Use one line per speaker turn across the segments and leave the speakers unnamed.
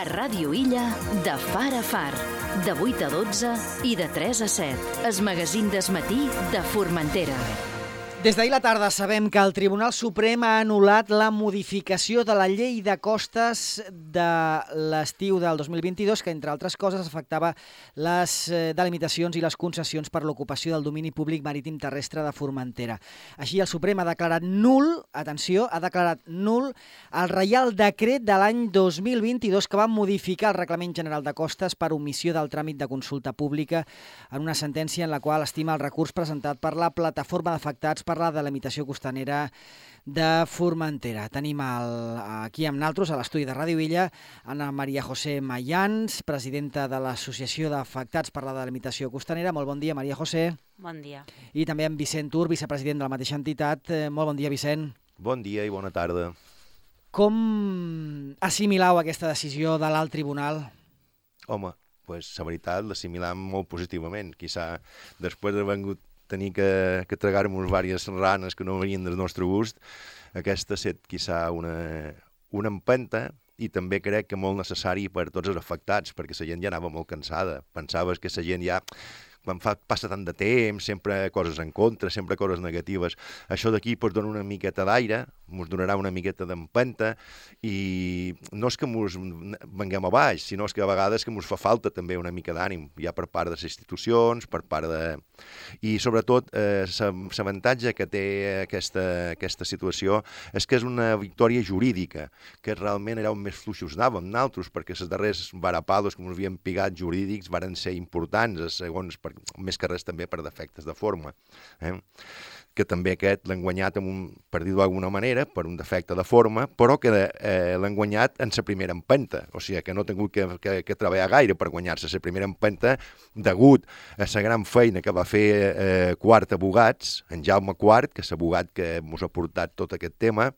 A Ràdio Illa, de far a far, de 8 a 12 i de 3 a 7. Es magazín d'esmatí de Formentera.
Des d'ahir la tarda sabem que el Tribunal Suprem ha anul·lat la modificació de la llei de costes de l'estiu del 2022, que, entre altres coses, afectava les eh, delimitacions i les concessions per l'ocupació del domini públic marítim terrestre de Formentera. Així, el Suprem ha declarat nul, atenció, ha declarat nul el Reial Decret de l'any 2022 que va modificar el Reglament General de Costes per omissió del tràmit de consulta pública en una sentència en la qual estima el recurs presentat per la plataforma d'afectats per la delimitació costanera de Formentera. Tenim el, aquí amb naltros, a l'estudi de Ràdio Villa, Anna Maria José Mayans, presidenta de l'Associació d'Afectats per la Delimitació Costanera. Molt bon dia, Maria José.
Bon dia.
I també amb Vicent Tur, vicepresident de la mateixa entitat. Eh, molt bon dia, Vicent.
Bon dia i bona tarda.
Com assimileu aquesta decisió de l'alt tribunal?
Home, pues, la veritat l'assimilam molt positivament. Quizà després d'haver vengut tenir que, que tragar-nos diverses ranes que no venien del nostre gust, aquesta ha estat, quizà, una, una empenta i també crec que molt necessari per tots els afectats, perquè la gent ja anava molt cansada. Pensaves que la gent ja quan fa, passa tant de temps, sempre coses en contra, sempre coses negatives. Això d'aquí pues, dona una miqueta d'aire, ens donarà una miqueta d'empenta i no és que ens venguem a baix, sinó és que a vegades que ens fa falta també una mica d'ànim, ja per part de les institucions, per part de... I sobretot eh, l'avantatge que té aquesta, aquesta situació és que és una victòria jurídica, que realment era on més fluixos anàvem naltros, perquè els darrers varapados que ens havien pigat jurídics varen ser importants, segons per, més que res també per defectes de forma. Eh? Que també aquest l'han guanyat, amb un, per dir-ho d'alguna manera, per un defecte de forma, però que eh, l'han guanyat en la primera empenta. O sigui, que no ha tingut que, que, que treballar gaire per guanyar-se la primera empenta degut a la gran feina que va fer eh, Quart Abogats, en Jaume Quart, que és l'abogat que ens ha portat tot aquest tema,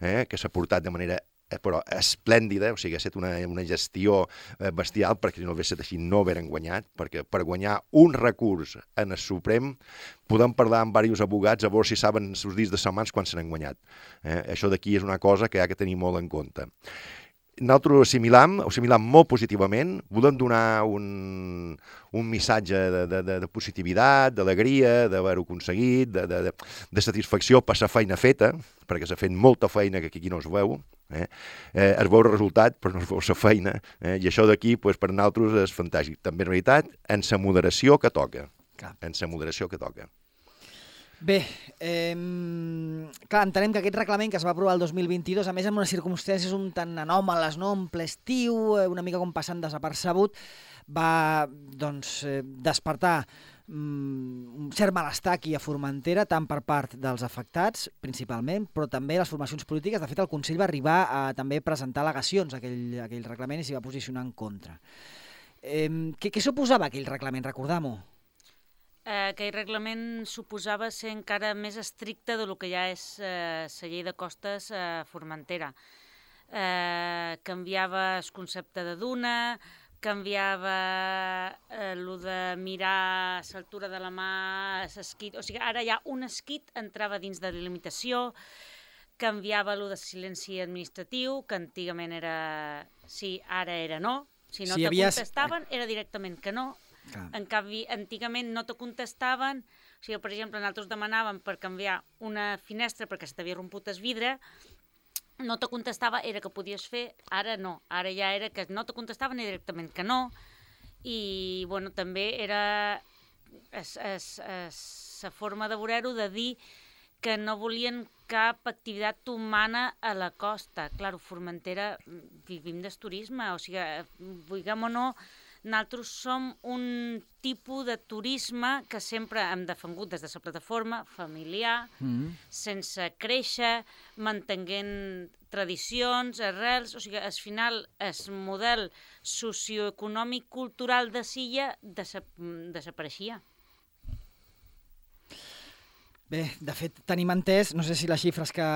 eh, que s'ha portat de manera però esplèndida, o sigui, ha estat una, una gestió eh, bestial, perquè si no hagués estat així no hagueren guanyat, perquè per guanyar un recurs en el Suprem podem parlar amb diversos abogats a veure si saben els dies de setmanes quan se n'han guanyat. Eh? Això d'aquí és una cosa que ha de tenir molt en compte nosaltres ho assimilam, ho assimilam molt positivament, volem donar un, un missatge de, de, de, de positivitat, d'alegria, d'haver-ho aconseguit, de, de, de, de satisfacció per la feina feta, perquè s'ha fet molta feina que aquí no es veu, eh? Eh, es veu el resultat, però no es veu la feina, eh? i això d'aquí pues, per nosaltres és fantàstic. També, en realitat, en la moderació que toca. Clar. En la moderació que toca.
Bé, eh, clar, entenem que aquest reglament que es va aprovar el 2022, a més amb unes circumstàncies un tan anòmales, no? en ple estiu, eh, una mica com passant desapercebut, va doncs, eh, despertar mm, un cert malestar aquí a Formentera, tant per part dels afectats, principalment, però també les formacions polítiques. De fet, el Consell va arribar a també presentar al·legacions a aquell, a aquell reglament i s'hi va posicionar en contra. Eh, què, què suposava aquell reglament? Recordam-ho
eh, aquell reglament suposava ser encara més estricte de lo que ja és eh, la llei de costes eh, Formentera. Eh, canviava el concepte de duna, canviava eh, el de mirar l'altura de la mà, l'esquit, o sigui, ara ja un esquit entrava dins de la limitació, canviava el de silenci administratiu, que antigament era sí, ara era no, si no si te havia... contestaven era directament que no, Clar. En canvi, antigament no te contestaven, o sigui, per exemple, nosaltres demanàvem per canviar una finestra perquè se t'havia romput el vidre, no te contestava, era que podies fer, ara no, ara ja era que no te contestaven directament que no, i bueno, també era la forma de veure-ho de dir que no volien cap activitat humana a la costa. Claro, Formentera vivim del turisme, o sigui, vulguem o no, nosaltres som un tipus de turisme que sempre hem defengut des de la plataforma, familiar, mm -hmm. sense créixer, mantenint tradicions, arrels, o sigui, al final el model socioeconòmic cultural de Silla desapareixia.
Bé, de fet, tenim entès, no sé si les xifres que,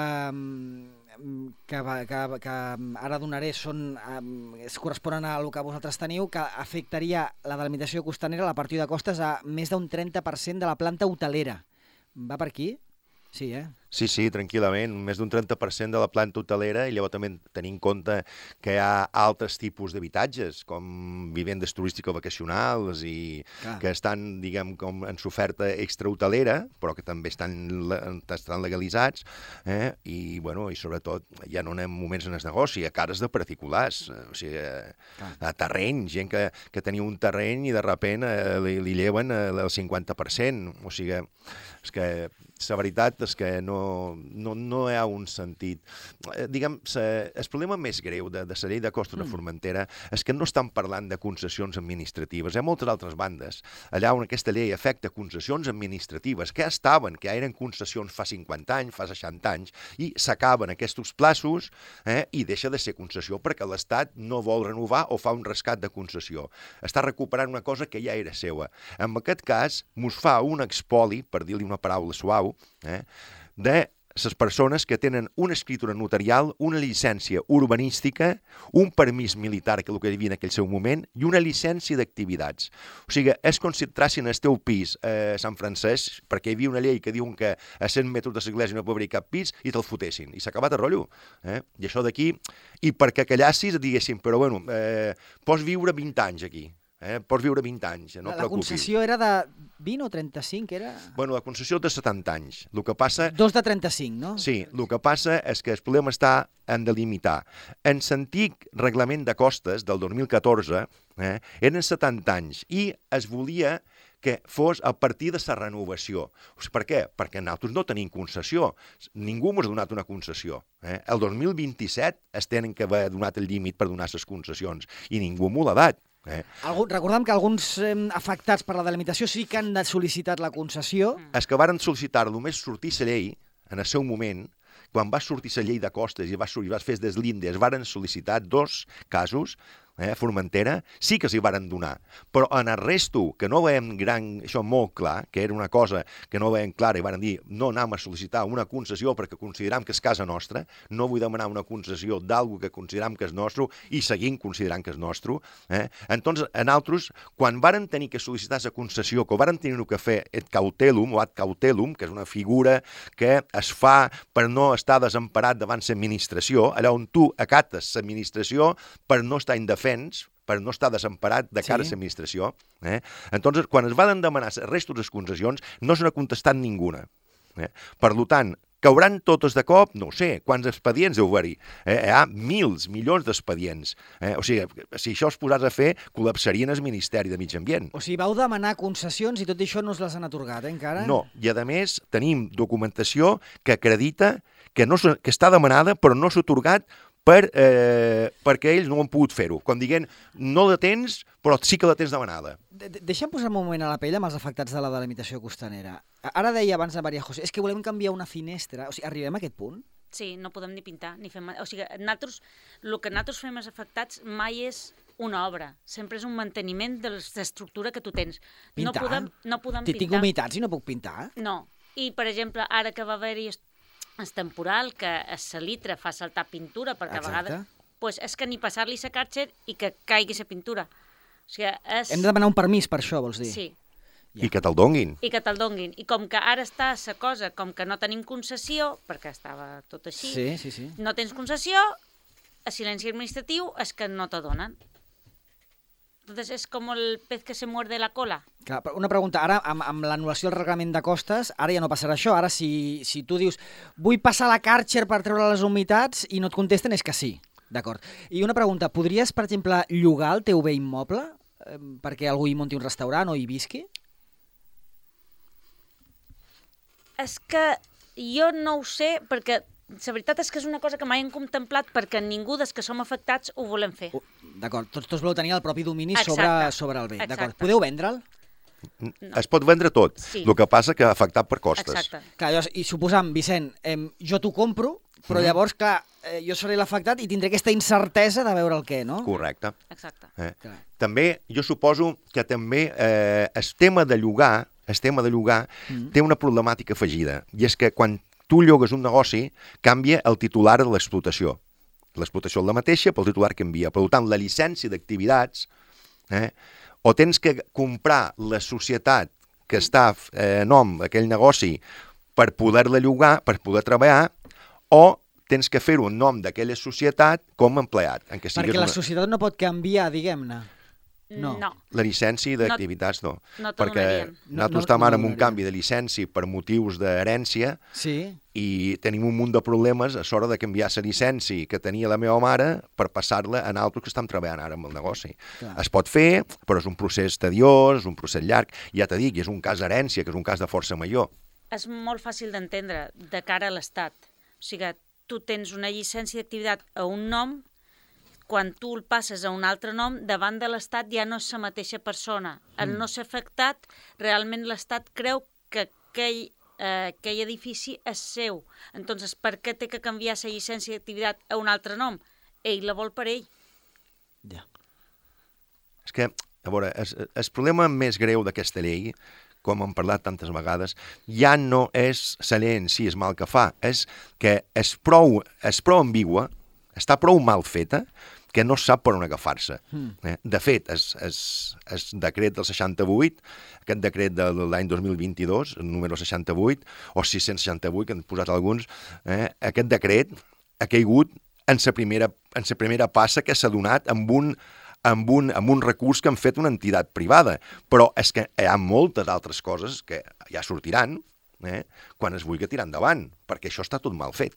que, que, que ara donaré són, es corresponen a el que vosaltres teniu, que afectaria la delimitació costanera, la partida de costes, a més d'un 30% de la planta hotelera. Va per aquí? Sí, eh?
Sí, sí, tranquil·lament, més d'un 30% de la planta hotelera i llavors també tenir en compte que hi ha altres tipus d'habitatges, com vivendes turístico-vacacionals i
Clar.
que estan, diguem, com en s'oferta extrahotelera, però que també estan, estan legalitzats, eh? i, bueno, i sobretot ja no anem moments en el negoci, a cares de particulars, eh, o sigui, eh, a terreny, gent que, que tenia un terreny i de repent eh, li, li lleven eh, el 50%, o sigui, és que la veritat és que no, no, no hi ha un sentit. Eh, diguem, sa, el problema més greu de, de la llei de costos mm. de Formentera és que no estan parlant de concessions administratives. Hi ha moltes altres bandes allà on aquesta llei afecta concessions administratives que estaven, que eren concessions fa 50 anys, fa 60 anys, i s'acaben aquests plaços eh, i deixa de ser concessió perquè l'Estat no vol renovar o fa un rescat de concessió. Està recuperant una cosa que ja era seva. En aquest cas, mos fa un expoli, per dir-li una paraula suau, eh, de les persones que tenen una escritura notarial, una llicència urbanística, un permís militar, que és el que hi havia en aquell seu moment, i una llicència d'activitats. O sigui, si entrassin al teu pis a Sant Francesc, perquè hi havia una llei que diuen que a 100 metres de l'església no pot haver cap pis, i te'l fotessin. I s'ha acabat el rotllo. Eh? I això d'aquí, i perquè callassis et diguessin, però bueno, eh, pots viure 20 anys aquí. Eh? Pots viure 20 anys, no
la, la
preocupis.
concessió era de 20 o 35, era?
Bueno, la concessió de 70 anys. El que passa
Dos de 35, no?
Sí, el que passa és que el problema està en delimitar. En l'antic reglament de costes del 2014 eh, eren 70 anys i es volia que fos a partir de la renovació. O sigui, per què? Perquè nosaltres no tenim concessió. Ningú ens ha donat una concessió. Eh? El 2027 es tenen que haver donat el límit per donar les concessions i ningú m'ho l'ha dat. Eh?
Algun, recordem que alguns eh, afectats per la delimitació sí que han de sol·licitat la concessió.
És que varen sol·licitar només sortir la llei, en el seu moment, quan va sortir la llei de costes i va, sortir, va fer des l'Índia, es varen sol·licitar dos casos eh, Formentera, sí que s'hi varen donar. Però en el resto, que no veiem gran, això molt clar, que era una cosa que no veiem clara i varen dir no anem a sol·licitar una concessió perquè consideram que és casa nostra, no vull demanar una concessió d'algú que consideram que és nostre i seguim considerant que és nostre. Eh? Entonces, en altres, quan varen tenir que sol·licitar la concessió, que varen tenir que fer et cautelum o ad cautelum, que és una figura que es fa per no estar desemparat davant l'administració, allà on tu acates l'administració per no estar indefens, per no estar desemparat de cara
Sí.
a l'administració. Eh? Entonces, quan es van demanar els restos de les concessions, no se n'ha contestat ninguna. Eh? Per tant, cauran totes de cop? No sé. Quants expedients deu haver-hi? Eh? Hi ha mils, milions d'expedients. Eh? O sigui, si això es posàs a fer, col·lapsarien el Ministeri de Mig Ambient.
O sigui, vau demanar concessions i tot això no us les han atorgat, eh, encara?
No, i a més tenim documentació que acredita que, no, que està demanada però no s'ha atorgat per, eh, perquè ells no han pogut fer-ho. Com dient, no la tens, però sí que la tens demanada.
De de- Deixa'm posar un moment a la pell amb els afectats de la delimitació costanera. Ara deia abans a Maria José, és que volem canviar una finestra. O sigui, arribem a aquest punt?
Sí, no podem ni pintar, ni fer... ma- O sigui, nosaltres, el que nosaltres fem els afectats mai és una obra, sempre és un manteniment de l'estructura que tu tens. No
Pintar?
podem, no podem
Ti- Tinc
pintar.
humitats i no puc pintar?
No. I, per exemple, ara que va haver-hi es- es temporal, que el salitre fa saltar pintura, perquè
Exacte.
a vegades... pues és que ni passar-li la càrcer i que caigui la pintura. O sigui, és...
Hem de demanar un permís per això, vols dir?
Sí,
Ja.
I que te'l donguin.
i que te'l donguin. I com que ara està la cosa, com que no tenim concessió, perquè estava tot així,
Sí, sí, sí.
no tens concessió, a silenci administratiu és que no te donen. Entonces és com el pez que se muerde la cola.
Clar, però una pregunta, ara amb, amb l'anul·lació del reglament de costes, ara ja no passarà això. Ara si, si tu dius vull passar la Karcher per treure les humitats i no et contesten és que sí. D'acord. I una pregunta, podries, per exemple, llogar el teu bé immoble eh, perquè algú hi munti un restaurant o hi visqui?
És que jo no ho sé, perquè la veritat és que és una cosa que mai hem contemplat perquè ningú dels que som afectats ho volem fer.
Uh, D'acord, tots, tots voleu tenir el propi domini
Exacte.
sobre, sobre el bé. D'acord. Podeu vendre'l?
No.
Es pot vendre tot,
Sí.
el que passa que afectat per costes.
Exacte.
Clar, llavors, i suposant, Vicent, eh, jo t'ho compro, però llavors, clar, eh, jo seré l'afectat i tindré aquesta incertesa de veure el què, no?
Correcte.
Exacte.
Eh?
Clar.
També, jo suposo que també eh, el tema de llogar, el tema de llogar
Mm.
té una problemàtica afegida, i és que quan tu llogues un negoci, canvia el titular de l'explotació. L'explotació és la mateixa, però el titular canvia. Per tant, la llicència d'activitats, eh, o tens que comprar la societat que està eh, nom d'aquell negoci per poder-la llogar, per poder treballar, o tens que fer-ho en nom d'aquella societat com a empleat. En què
Perquè
sigues
la
una...
societat no pot canviar, diguem-ne. No.
no.
La llicència d'activitats no.
no
perquè nosaltres
no-
estem
no
ara en un canvi de llicència per motius d'herència
Sí?
i tenim un munt de problemes a l'hora de canviar la llicència que tenia la meva mare per passar-la a altres que estem treballant ara amb el negoci.
Clar.
Es pot fer, però és un procés tediós, és un procés llarg. Ja t'he dit, és un cas d'herència, que és un cas de força major.
És molt fàcil d'entendre de cara a l'Estat. O sigui, tu tens una llicència d'activitat a un nom, quan tu el passes a un altre nom, davant de l'Estat ja no és la mateixa persona. Al no ser afectat, realment l'Estat creu que aquell, eh, aquell edifici és seu. Entonces, per què té que canviar la llicència d'activitat a un altre nom? Ell la vol per ell.
Ja.
És que, a veure, el problema més greu d'aquesta llei, com hem parlat tantes vegades, ja no és la llei en si, és mal que fa, és que és prou, és prou ambigua, està prou mal feta, que no sap per on agafar-se. Mm. Eh? De fet, és, és, és decret del 68, aquest decret de l'any 2022, el número 68, o 668, que han posat alguns, eh? aquest decret ha caigut en la primera, en la primera passa que s'ha donat amb un, amb, un, amb un recurs que han fet una entitat privada. Però és que hi ha moltes altres coses que ja sortiran eh, quan es vulgui tirar endavant, perquè això està tot mal fet.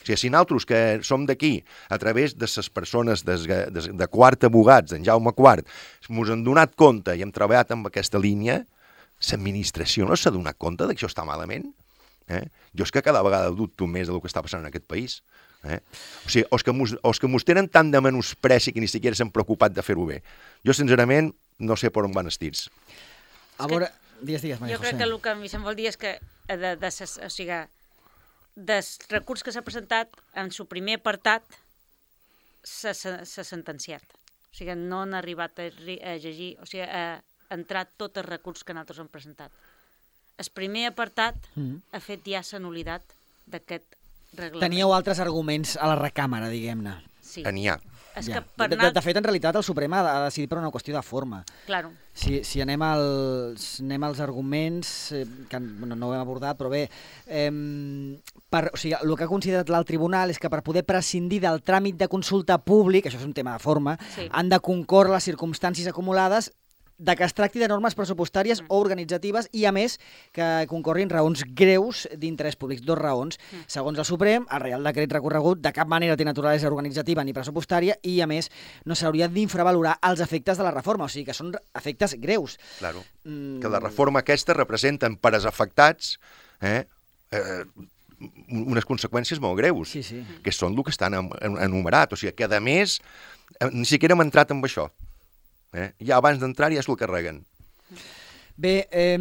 O sigui, si nosaltres que som d'aquí, a través de les persones de, de, de quart abogats, d'en Jaume IV, ens han donat compte i hem treballat amb aquesta línia, l'administració no s'ha donat compte que això està malament? Eh? Jo és que cada vegada dubto més del que està passant en aquest país. Eh? O sigui, els que, mos, els que mos tenen tant de menyspreci que ni siquiera s'han preocupat de fer-ho bé. Jo, sincerament, no sé per on van estils.
A
que
veure... Digues, digues, Maria
jo crec
José.
que el que a mi se'm vol dir és que eh, de, de, ses, o sigui, del recurs que s'ha presentat en su primer apartat s'ha sentenciat. O sigui, no han arribat a, a llegir, o sigui, a entrar tot el recurs que nosaltres hem presentat. El primer apartat
Mm.
ha fet ja la nulitat d'aquest reglament.
Teníeu altres arguments a la recàmera, diguem-ne.
Sí.
N'hi ha.
És
Ja.
que per
de, de,
anar...
de fet, en realitat, el Suprem ha, ha decidit per una qüestió de forma.
Claro.
Si, si anem, als, anem als arguments, eh, que bueno, no ho hem abordat, però bé, eh, per, o sigui, el que ha considerat l'alt tribunal és que per poder prescindir del tràmit de consulta públic, això és un tema de forma,
Sí.
han de concórrer les circumstàncies acumulades de que es tracti de normes pressupostàries o organitzatives i, a més, que concorrin raons greus d'interès públic. Dos raons. Segons el Suprem, el Real Decret recorregut de cap manera té naturalesa organitzativa ni pressupostària i, a més, no s'hauria d'infravalorar els efectes de la reforma, o sigui que són efectes greus.
Claro.
Mm.
Que la reforma aquesta representen per als afectats eh, eh, unes conseqüències molt greus,
Sí, sí.
que són el que estan en- en- enumerat. O sigui, que a més, eh, ni siquiera hem entrat amb això. Eh? Ja abans d'entrar ja s'ho carreguen.
Bé, eh,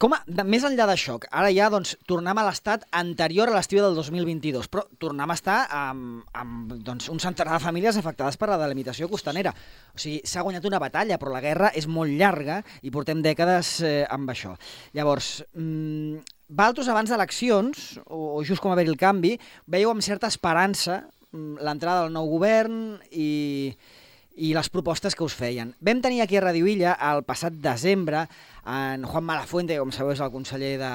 com a, més enllà d'això, ara ja doncs, tornem a l'estat anterior a l'estiu del 2022, però tornem a estar amb, amb doncs, un centenar de famílies afectades per la delimitació costanera. O sigui, s'ha guanyat una batalla, però la guerra és molt llarga i portem dècades eh, amb això. Llavors, mm, Valtos abans d'eleccions, o, o just com a haver el canvi, veieu amb certa esperança mm, l'entrada del nou govern i, i les propostes que us feien. Vam tenir aquí a Radio Illa el passat desembre en Juan Malafuente, com sabeu és el conseller de,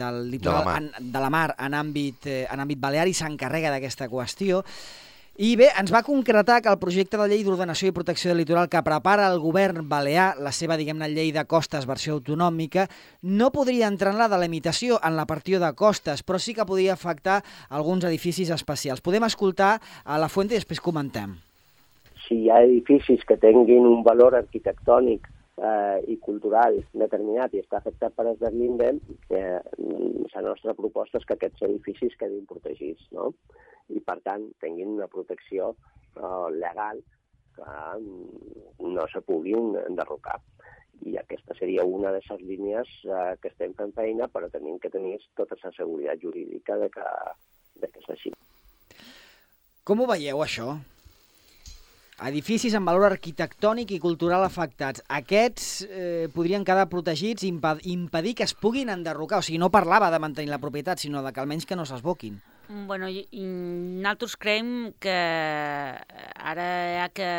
del litoral,
De la mar.
en, de la mar en àmbit, eh, en àmbit balear i s'encarrega d'aquesta qüestió. I bé, ens va concretar que el projecte de llei d'ordenació i protecció del litoral que prepara el govern balear, la seva, diguem-ne, llei de costes versió autonòmica, no podria entrar en la delimitació en la partió de costes, però sí que podria afectar alguns edificis especials. Podem escoltar a la Fuente i després comentem.
Si hi ha edificis que tinguin un valor arquitectònic eh, i cultural determinat i està afectat per deslinde, eh, la nostra proposta és que aquests edificis quedin protegits, no? I, per tant, tinguin una protecció eh, legal que no se puguin enderrocar. I aquesta seria una de les línies eh, que estem fent feina, però tenim que tenir tota la seguretat jurídica de que, de que és així.
Com ho veieu, això? Edificis amb valor arquitectònic i cultural afectats. Aquests eh, podrien quedar protegits i impe impedir que es puguin enderrocar. O sigui, no parlava de mantenir la propietat, sinó de que almenys que no s'esboquin.
Mm, Bueno, i, i nosaltres creiem que ara hi ha que,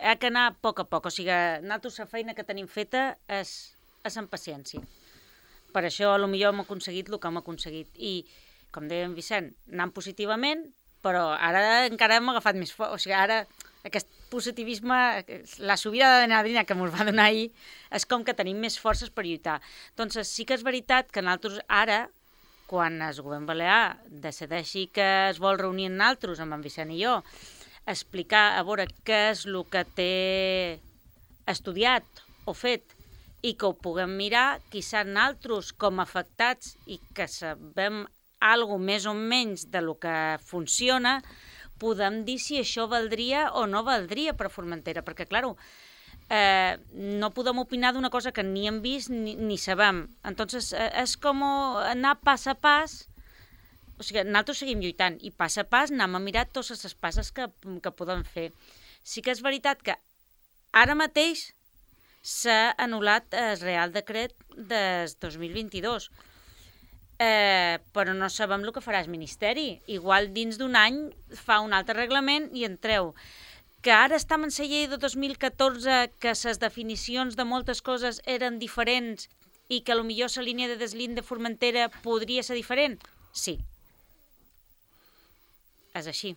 hi ha que anar a poc a poc. O sigui, nosaltres la feina que tenim feta és, és amb paciència. Per això, a lo millor hem aconseguit el que hem aconseguit. I, com deia en Vicent, anant positivament, però ara encara hem agafat més fort. O sigui, ara aquest positivisme, la subida d'adrenalina que ens va donar ahir, és com que tenim més forces per lluitar. Doncs sí que és veritat que nosaltres ara, quan el govern balear decideixi que es vol reunir amb nosaltres, amb en Vicent i jo, explicar a veure què és el que té estudiat o fet i que ho puguem mirar, quizà nosaltres com afectats i que sabem algo més o menys de lo que funciona, podem dir si això valdria o no valdria per Formentera, perquè, clar, eh, no podem opinar d'una cosa que ni hem vist ni, ni sabem. Entonces, eh, és com anar pas a pas, o sigui, nosaltres seguim lluitant, i pas a pas anem a mirar totes les passes que, que podem fer. Sí que és veritat que ara mateix s'ha anul·lat el Real Decret des 2022, eh, però no sabem el que farà el Ministeri. Igual dins d'un any fa un altre reglament i entreu. Que ara estem en la llei de 2014, que les definicions de moltes coses eren diferents i que millor la línia de deslín de Formentera podria ser diferent? Sí. És així.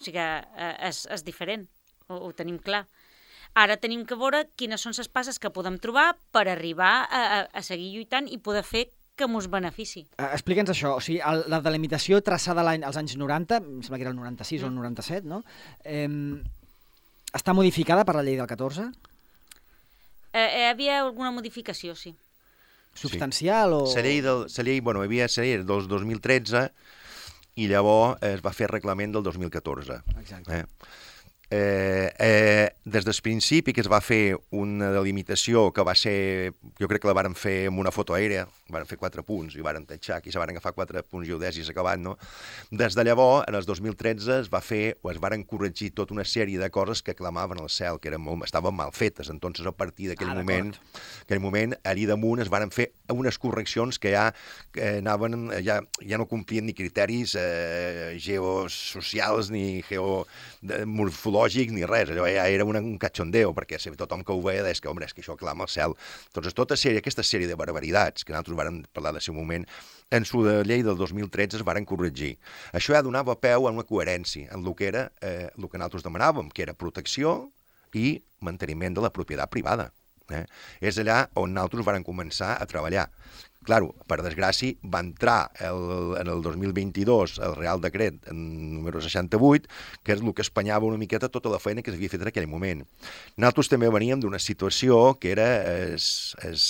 O sigui, eh, és, és diferent, ho, ho tenim clar. Ara tenim que veure quines són les passes que podem trobar per arribar a, a, a seguir lluitant i poder fer que mos benefici.
Uh, Explica'ns això, o sigui, el, la delimitació traçada l'any als anys 90, em sembla que era el 96 mm. o el 97, mm. no? Eh, està modificada per la llei del 14?
Eh, eh, hi havia alguna modificació, sí.
Substancial sí. o...?
La llei, del, la llei, bueno, hi havia la llei del 2013 i llavors es va fer reglament del 2014.
Exacte.
Eh? Eh, eh, des del principi que es va fer una delimitació que va ser, jo crec que la varen fer amb una foto aèrea, varen fer quatre punts i varen tatxar, aquí se varen agafar quatre punts geodèsics acabat, no? Des de llavors, en el 2013, es va fer, o es varen corregir tota una sèrie de coses que clamaven al cel, que eren molt, estaven mal fetes, entonces a partir d'aquell ah, moment, aquell moment, allà damunt es varen fer unes correccions que ja que anaven, ja, ja no complien ni criteris eh, geosocials ni geomorfològics psicològic ni res, allò ja era un, catxondeo, perquè tothom que ho veia deia que, home, és que això clama al cel. Doncs tota sèrie, aquesta sèrie de barbaritats que nosaltres vàrem parlar de seu moment, en su de llei del 2013 es varen corregir. Això ja donava peu a una coherència en el que era eh, el que nosaltres demanàvem, que era protecció i manteniment de la propietat privada. Eh? És allà on nosaltres varen començar a treballar. Claro, per desgràcia, va entrar el, en el 2022 el Real Decret número 68, que és el que espanyava una miqueta tota la feina que s'havia fet en aquell moment. Nosaltres també veníem d'una situació que era es, es,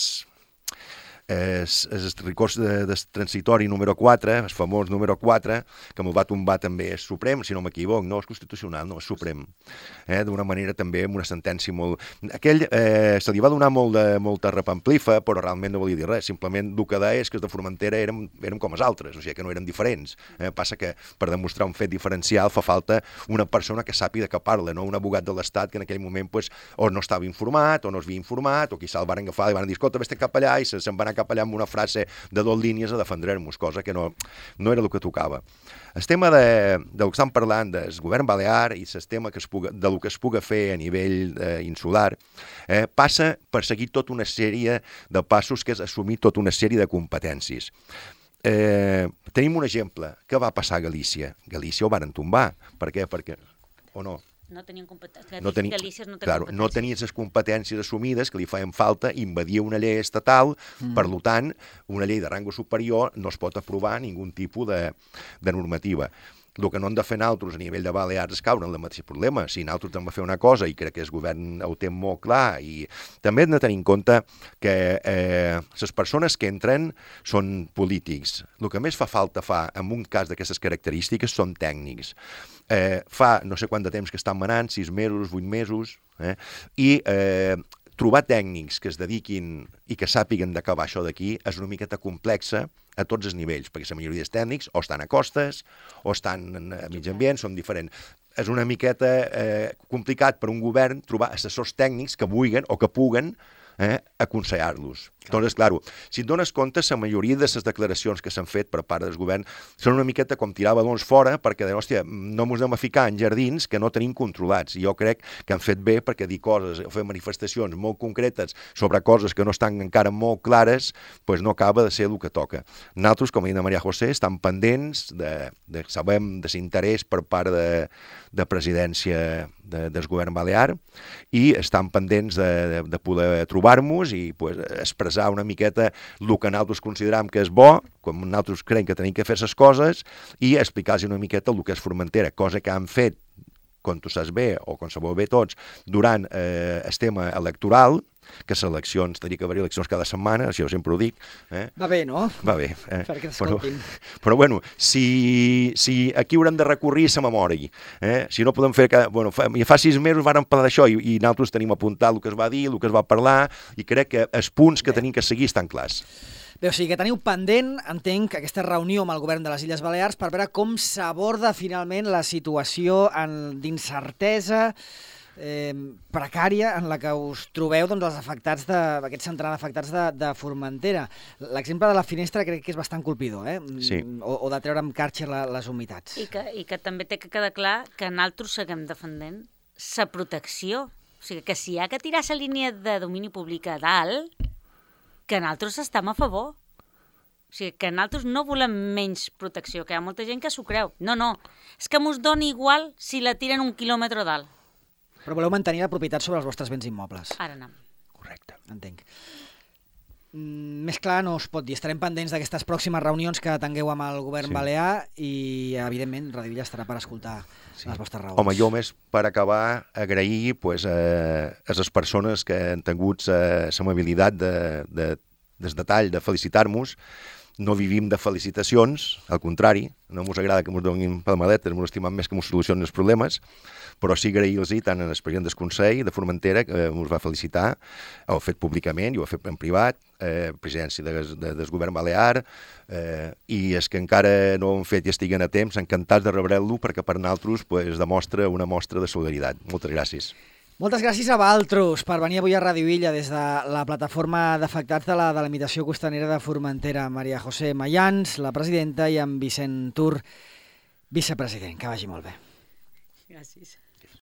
és, és el recurs de, de transitori número 4, el famós número 4, que me'l va tombar també el Suprem, si no m'equivoc, no és constitucional, no, és Suprem. Eh, D'una manera també amb una sentència molt... Aquell eh, se li va donar molt de, molta repamplifa, però realment no volia dir res, simplement el que deia és que els de Formentera érem, érem com els altres, o sigui que no eren diferents. Eh, passa que per demostrar un fet diferencial fa falta una persona que sàpiga que parla, no un abogat de l'Estat que en aquell moment pues, o no estava informat, o no es havia informat, o quizà el van agafar i van dir, escolta, vés cap allà, i se'n van anar cap allà amb una frase de dos línies a defendre-nos, cosa que no, no era el que tocava. El tema de, del que estem parlant del govern balear i el tema que es puga, de lo que es puga fer a nivell eh, insular eh, passa per seguir tota una sèrie de passos que és assumir tota una sèrie de competències. Eh, tenim un exemple. Què va passar a Galícia? Galícia ho van tombar. Per què? Perquè... O no?
No tenien competències. No teni... Galícia no tenia claro,
competències. No tenia les competències assumides que li feien falta, invadia una llei estatal, mm. per tant, una llei de rango superior no es pot aprovar ningun tipus de, de normativa el que no hem de fer nosaltres a nivell de Balears és caure en el mateix problema. Si nosaltres hem de fer una cosa, i crec que el govern ho té molt clar, i també hem de tenir en compte que eh, les persones que entren són polítics. El que més fa falta fa, en un cas d'aquestes característiques, són tècnics. Eh, fa no sé quant de temps que estan manant, sis mesos, vuit mesos, eh, i eh, trobar tècnics que es dediquin i que sàpiguen d'acabar això d'aquí és una miqueta complexa a tots els nivells, perquè la majoria dels tècnics o estan a costes o estan a mig ambient, són diferents. És una miqueta eh, complicat per un govern trobar assessors tècnics que vulguin o que puguen eh, aconsellar-los. Doncs, clar, si et dones compte, la majoria de les declaracions que s'han fet per part del govern són una miqueta com tirar balons fora perquè, hòstia, no ens anem a ficar en jardins que no tenim controlats. I jo crec que han fet bé perquè dir coses, fer manifestacions molt concretes sobre coses que no estan encara molt clares, doncs no acaba de ser el que toca. Nosaltres, com ha dit Maria José, estan pendents de, de sabem de l'interès per part de, de presidència de, del govern balear i estan pendents de, de, de poder trobar-nos i pues, expressar una miqueta el que nosaltres consideram que és bo, com nosaltres creiem que tenim que fer les coses, i explicar-los una miqueta el que és Formentera, cosa que han fet com tu saps bé, o com sabeu bé tots, durant eh, el tema electoral, que les eleccions, tenia que haver eleccions cada setmana, això sempre ho dic. Eh?
Va bé, no?
Va bé.
Eh? Perquè.
Però, però bueno, si, si aquí haurem de recorrir a memòria, eh? si no podem fer... Que, bueno, fa, fa sis mesos vàrem parlar d'això i, i nosaltres tenim apuntat el que es va dir, el que es va parlar, i crec que els punts que tenim que seguir estan clars.
Bé, o sigui que teniu pendent, entenc, aquesta reunió amb el govern de les Illes Balears per veure com s'aborda finalment la situació d'incertesa, eh, precària en la que us trobeu doncs, els afectats de, aquest centenar d'afectats de, de Formentera. L'exemple de la finestra crec que és bastant colpidor, eh?
Sí.
O, o de treure amb carxa la, les humitats.
I que, I que també té que quedar clar que nosaltres seguim defendent sa protecció. O sigui, que si hi ha que tirar la línia de domini públic a dalt, que nosaltres estem a favor. O sigui, que nosaltres no volem menys protecció, que hi ha molta gent que s'ho creu. No, no, és que mos doni igual si la tiren un quilòmetre dalt.
Però voleu mantenir la propietat sobre els vostres béns immobles.
Ara anem.
Correcte.
Entenc. Mm, més clar no es pot dir. Estarem pendents d'aquestes pròximes reunions que tingueu amb el govern
Sí.
balear i, evidentment, Radio Villa estarà per escoltar
Sí.
les vostres raons.
Home, jo més per acabar agrair pues, eh, a les persones que han tingut l'amabilitat de, de, des detall de felicitar-nos. No vivim de felicitacions, al contrari, no ens agrada que ens donin palmadetes, ens estimem més que ens solucionin els problemes, però sí agrair-los tant al president del Consell de Formentera, que ens va felicitar, ho ha fet públicament i ho ha fet en privat, eh, presidència de, de, del govern balear, eh, i és que encara no ho han fet i estiguen a temps, encantats de rebre-lo perquè per nosaltres pues, demostra una mostra de solidaritat. Moltes gràcies.
Moltes gràcies a Valtros per venir avui a Radio Illa des de la plataforma d'afectats de la delimitació costanera de Formentera. Maria José Mayans, la presidenta, i en Vicent Tur, vicepresident. Que vagi molt bé.
Gràcies.